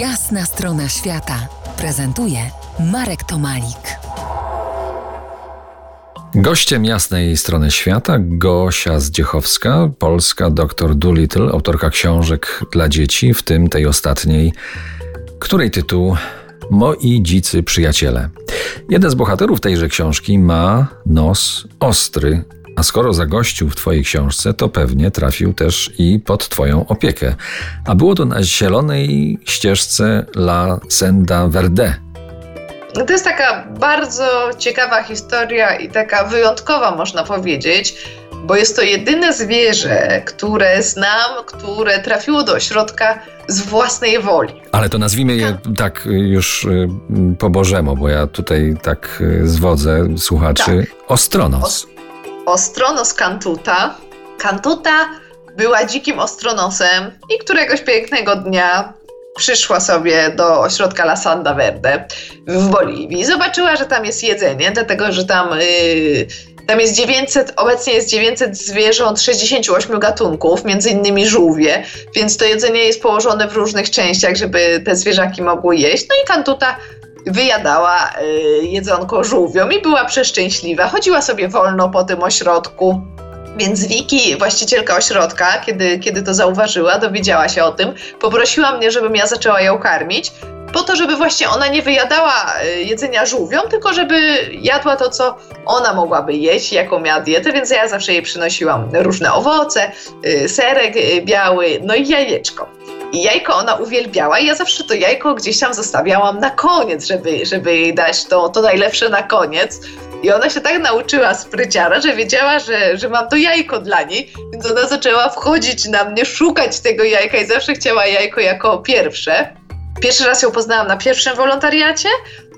Jasna strona świata prezentuje Marek Tomalik. Gościem jasnej strony świata Gosia Zdziechowska, polska doktor Doolittle, autorka książek dla dzieci, w tym tej ostatniej, której tytuł Moi dzicy przyjaciele. Jeden z bohaterów tejże książki ma nos ostry, a skoro zagościł w Twojej książce, to pewnie trafił też i pod Twoją opiekę. A było to na zielonej ścieżce La Senda Verde. No to jest taka bardzo ciekawa historia i taka wyjątkowa, można powiedzieć, bo jest to jedyne zwierzę, które znam, które trafiło do ośrodka z własnej woli. Ale to nazwijmy je tak już y, po Bożemu, bo ja tutaj tak y, zwodzę słuchaczy. Tak. Ostronos. Ostronos Kantuta. Kantuta była dzikim ostronosem i któregoś pięknego dnia przyszła sobie do ośrodka La Sanda Verde w Boliwii. Zobaczyła, że tam jest jedzenie, dlatego że tam, yy, tam jest 900, obecnie jest 900 zwierząt 68 gatunków, między innymi żółwie, więc to jedzenie jest położone w różnych częściach, żeby te zwierzaki mogły jeść. No i Kantuta wyjadała y, jedzonko żółwiom i była przeszczęśliwa. Chodziła sobie wolno po tym ośrodku. Więc Wiki, właścicielka ośrodka, kiedy, kiedy to zauważyła, dowiedziała się o tym, poprosiła mnie, żebym ja zaczęła ją karmić, po to, żeby właśnie ona nie wyjadała y, jedzenia żółwiom, tylko żeby jadła to, co ona mogłaby jeść, jaką miała dietę, więc ja zawsze jej przynosiłam różne owoce, y, serek biały, no i jajeczko. I jajko ona uwielbiała i ja zawsze to jajko gdzieś tam zostawiałam na koniec, żeby, żeby jej dać to, to najlepsze na koniec. I ona się tak nauczyła spryciara, że wiedziała, że, że mam to jajko dla niej, więc ona zaczęła wchodzić na mnie, szukać tego jajka i zawsze chciała jajko jako pierwsze. Pierwszy raz ją poznałam na pierwszym wolontariacie,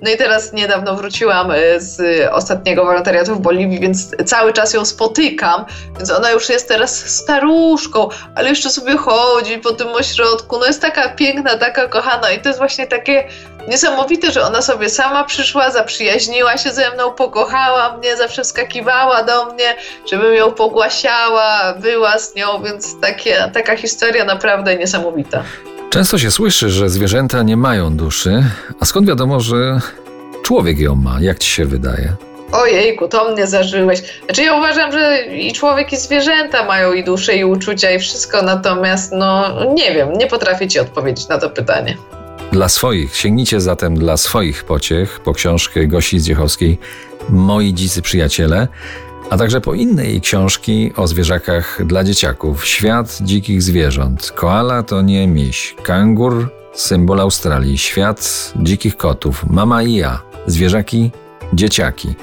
no i teraz niedawno wróciłam e, z ostatniego wolontariatu w Boliwii, więc cały czas ją spotykam, więc ona już jest teraz staruszką, ale jeszcze sobie chodzi po tym ośrodku. No jest taka piękna, taka kochana i to jest właśnie takie niesamowite, że ona sobie sama przyszła, zaprzyjaźniła się ze mną, pokochała mnie, zawsze wskakiwała do mnie, żebym ją pogłasiała, była z nią, więc takie, taka historia naprawdę niesamowita. Często się słyszy, że zwierzęta nie mają duszy, a skąd wiadomo, że człowiek ją ma? Jak ci się wydaje? Ojejku, to mnie zażyłeś. Znaczy ja uważam, że i człowiek i zwierzęta mają i duszę i uczucia i wszystko, natomiast no nie wiem, nie potrafię ci odpowiedzieć na to pytanie. Dla swoich, sięgnijcie zatem dla swoich pociech po książkę Gosi Zdziechowskiej Moi dzicy przyjaciele a także po inne jej książki o zwierzakach dla dzieciaków. Świat dzikich zwierząt. Koala to nie miś. Kangur, symbol Australii. Świat dzikich kotów. Mama i ja. Zwierzaki, dzieciaki.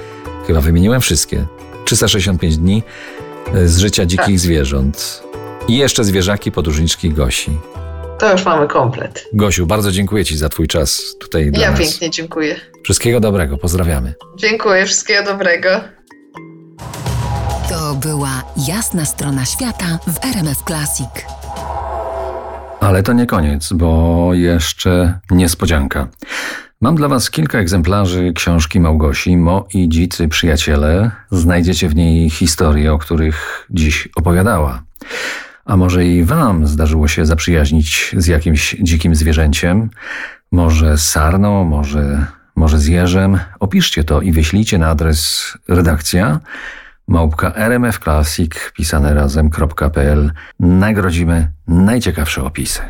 Chyba wymieniłem wszystkie. 365 dni e, z życia dzikich tak. zwierząt. I jeszcze zwierzaki podróżniczki Gosi. To już mamy komplet. Gosiu, bardzo dziękuję Ci za Twój czas tutaj dla ja nas. Ja pięknie dziękuję. Wszystkiego dobrego, pozdrawiamy. Dziękuję, wszystkiego dobrego. Była jasna strona świata w RMF Classic. Ale to nie koniec, bo jeszcze niespodzianka. Mam dla Was kilka egzemplarzy książki Małgosi Mo i dzicy przyjaciele. Znajdziecie w niej historie, o których dziś opowiadała. A może i Wam zdarzyło się zaprzyjaźnić z jakimś dzikim zwierzęciem? Może sarną, może, może z jeżem? Opiszcie to i wyślijcie na adres redakcja małpka rmfclassic pisane razem.pl nagrodzimy najciekawsze opisy.